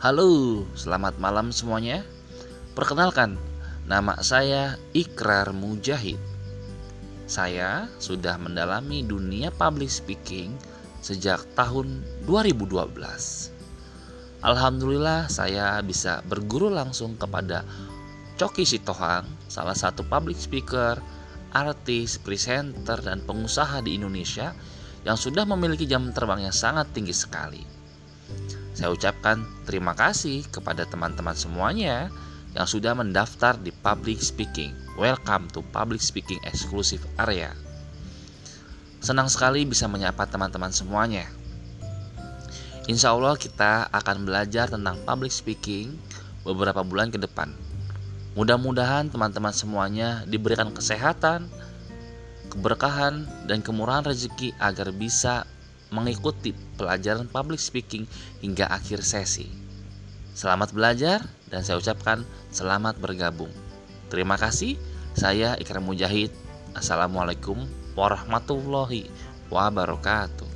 Halo, selamat malam semuanya. Perkenalkan, nama saya Ikrar Mujahid. Saya sudah mendalami dunia public speaking sejak tahun 2012. Alhamdulillah saya bisa berguru langsung kepada Coki Sitohang, salah satu public speaker, artis, presenter, dan pengusaha di Indonesia yang sudah memiliki jam terbang yang sangat tinggi sekali. Saya ucapkan terima kasih kepada teman-teman semuanya yang sudah mendaftar di public speaking. Welcome to public speaking exclusive area. Senang sekali bisa menyapa teman-teman semuanya. Insya Allah kita akan belajar tentang public speaking beberapa bulan ke depan. Mudah-mudahan teman-teman semuanya diberikan kesehatan, keberkahan, dan kemurahan rezeki agar bisa mengikuti pelajaran public speaking hingga akhir sesi. Selamat belajar dan saya ucapkan selamat bergabung. Terima kasih. Saya Ikram Mujahid. Assalamualaikum warahmatullahi wabarakatuh.